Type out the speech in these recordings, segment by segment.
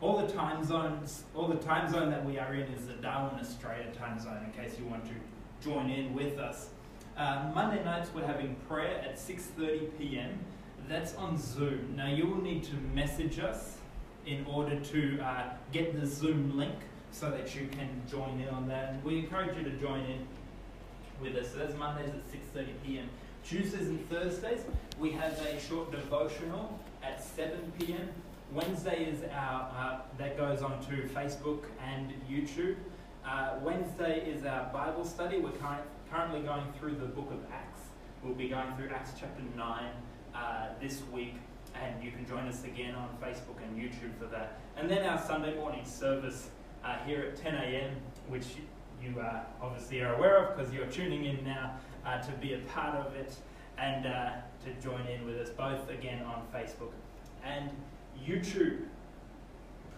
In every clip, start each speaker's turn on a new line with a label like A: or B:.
A: all the time zones, all the time zone that we are in is the Darwin, Australia time zone. In case you want to join in with us, uh, Monday nights we're having prayer at 6:30 p.m. That's on Zoom. Now you will need to message us in order to uh, get the Zoom link so that you can join in on that. And we encourage you to join in with us. So that's Mondays at 6:30 p.m. Tuesdays and Thursdays we have a short devotional at 7 p.m. Wednesday is our uh, that goes on to Facebook and YouTube. Uh, Wednesday is our Bible study. We're current, currently going through the book of Acts. We'll be going through Acts chapter 9 uh, this week, and you can join us again on Facebook and YouTube for that. And then our Sunday morning service uh, here at 10 a.m., which you uh, obviously are aware of because you're tuning in now uh, to be a part of it and to join in with us both again on Facebook and YouTube.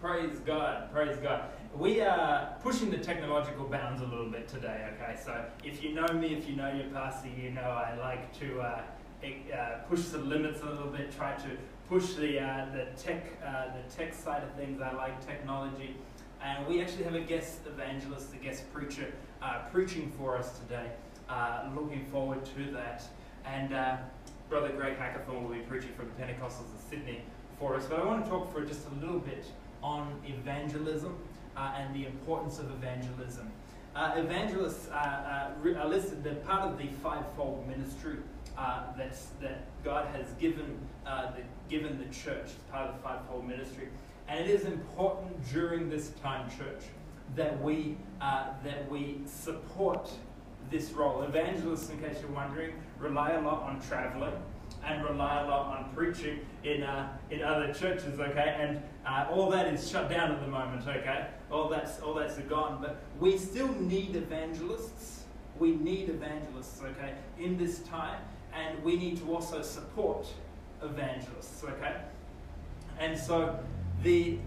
A: Praise God, praise God. We are pushing the technological bounds a little bit today, okay? So if you know me, if you know your pastor, you know I like to uh, uh, push the limits a little bit, try to push the, uh, the, tech, uh, the tech side of things. I like technology. And we actually have a guest evangelist, a guest preacher, uh, preaching for us today. Uh, looking forward to that. And Brother Greg Hackathorn will be preaching from the Pentecostals in Sydney for us. But I want to talk for just a little bit on evangelism uh, and the importance of evangelism. Uh, evangelists uh, uh are listed, they're part of the fivefold ministry uh, that's, that God has given, the, given the church as part of the fivefold ministry. And it is important during this time, church, that we, that we support this role. Evangelists, in case you're wondering, rely a lot on traveling and rely a lot on preaching in, uh, in other churches, okay? And uh, all that is shut down at the moment, okay? All that's, all that's gone. But we still need evangelists. We need evangelists, okay, in this time. And we need to also support evangelists, okay? And so the,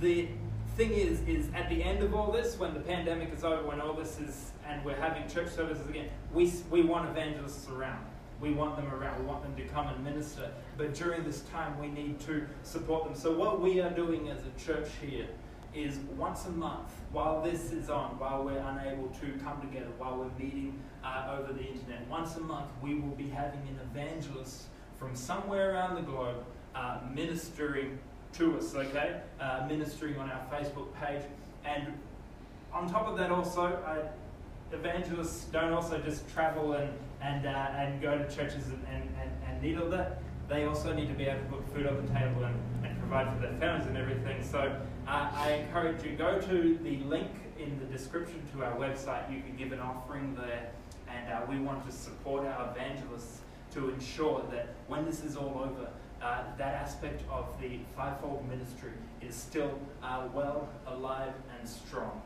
A: the thing is, is at the end of all this, when the pandemic is over, when all this is, and we're having church services again, we, we want evangelists around we want them around, we want them to come and minister. But during this time, we need to support them. So, what we are doing as a church here is once a month, while this is on, while we're unable to come together, while we're meeting uh, over the internet, once a month we will be having an evangelist from somewhere around the globe uh, ministering to us, okay? Uh, ministering on our Facebook page. And on top of that, also, uh, evangelists don't also just travel and and, uh, and go to churches and, and, and, need all that, they also need to be able to put food on the table and, and provide for their families and everything. So uh, I encourage you, go to the link in the description to our website. You can give an offering there. And uh, we want to support our evangelists to ensure that when this is all over, uh, that aspect of the fivefold ministry is still uh, well, alive, and strong.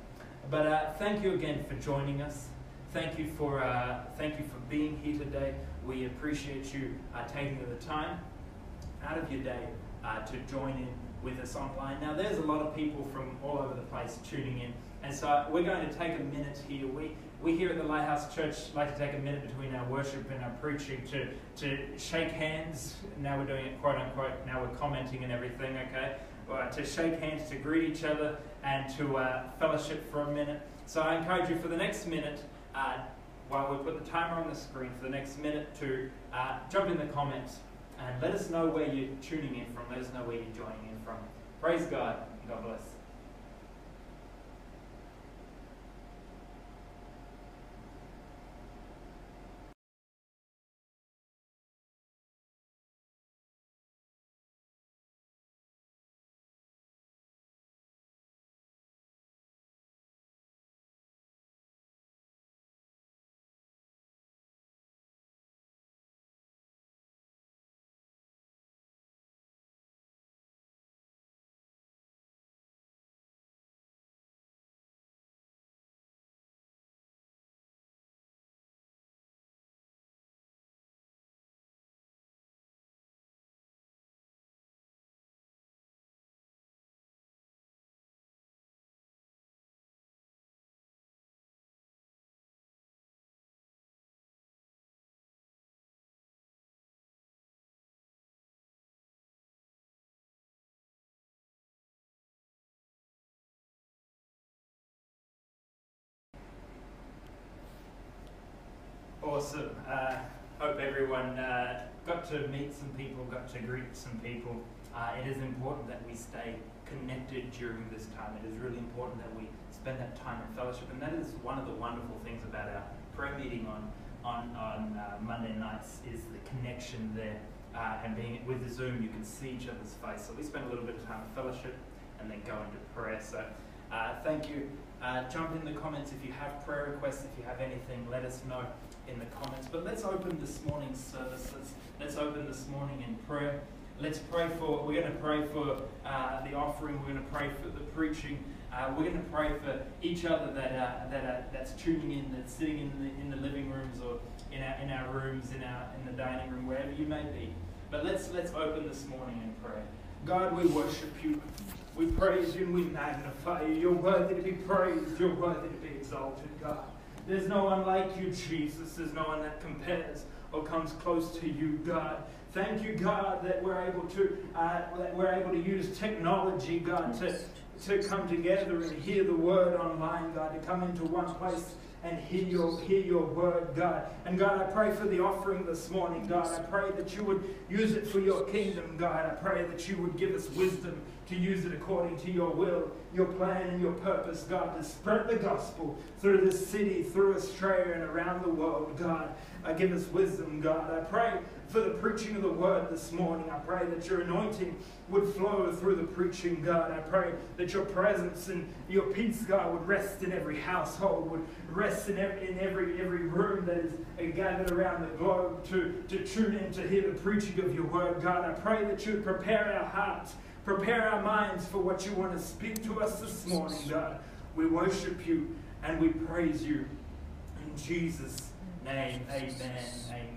A: But uh, thank you again for joining us. Thank you for uh, thank you for being here today. We appreciate you uh, taking the time out of your day uh, to join in with us online. Now, there's a lot of people from all over the place tuning in, and so we're going to take a minute here. We we here at the Lighthouse Church like to take a minute between our worship and our preaching to to shake hands. Now we're doing it quote unquote. Now we're commenting and everything. Okay. Uh, to shake hands, to greet each other, and to uh, fellowship for a minute. So I encourage you for the next minute uh, while we put the timer on the screen for the next minute to uh, jump in the comments and let us know where you're tuning in from. Let us know where you're joining in from. Praise God. God bless. Awesome. Uh, hope everyone uh, got to meet some people, got to greet some people. Uh, it is important that we stay connected during this time. It is really important that we spend that time in fellowship, and that is one of the wonderful things about our prayer meeting on on, on uh, Monday nights is the connection there. Uh, and being with the Zoom, you can see each other's face. So we spend a little bit of time in fellowship and then go into prayer. So uh, thank you. Uh, jump in the comments if you have prayer requests, if you have anything, let us know in the comments. But let's open this morning's service. Let's, open this morning in prayer. Let's pray for, we're going to pray for uh, the offering, we're going to pray for the preaching. Uh, we're going to pray for each other that, that that's tuning in, that's sitting in the, in the living rooms or in our, in our rooms, in, our, in the dining room, wherever you may be. But let's, let's open this morning in prayer. God, we worship you. We praise you and we magnify you. You're worthy to be praised. You're worthy to be exalted, God. There's no one like you, Jesus. There's no one that compares or comes close to you, God. Thank you, God, that we're able to uh, that we're able to use technology, God, to to come together and hear the word online, God, to come into one place and hear your, hear your word, God. And God, I pray for the offering this morning, God. I pray that you would use it for your kingdom, God. I pray that you would give us wisdom to use it according to your will, your plan, and your purpose, God, to spread the gospel through this city, through Australia, and around the world, God. Uh, give us wisdom, God. I pray for the preaching of the word this morning. I pray that your anointing would flow through the preaching, God. I pray that your presence and your peace, God, would rest in every household, would rest in every, in every, every room that is gathered around the globe to, to tune in to hear the preaching of your word, God. I pray that you would prepare our hearts, prepare our minds for what you want to speak to us this morning, God. We worship you and we praise you. In Jesus' name, amen. Amen.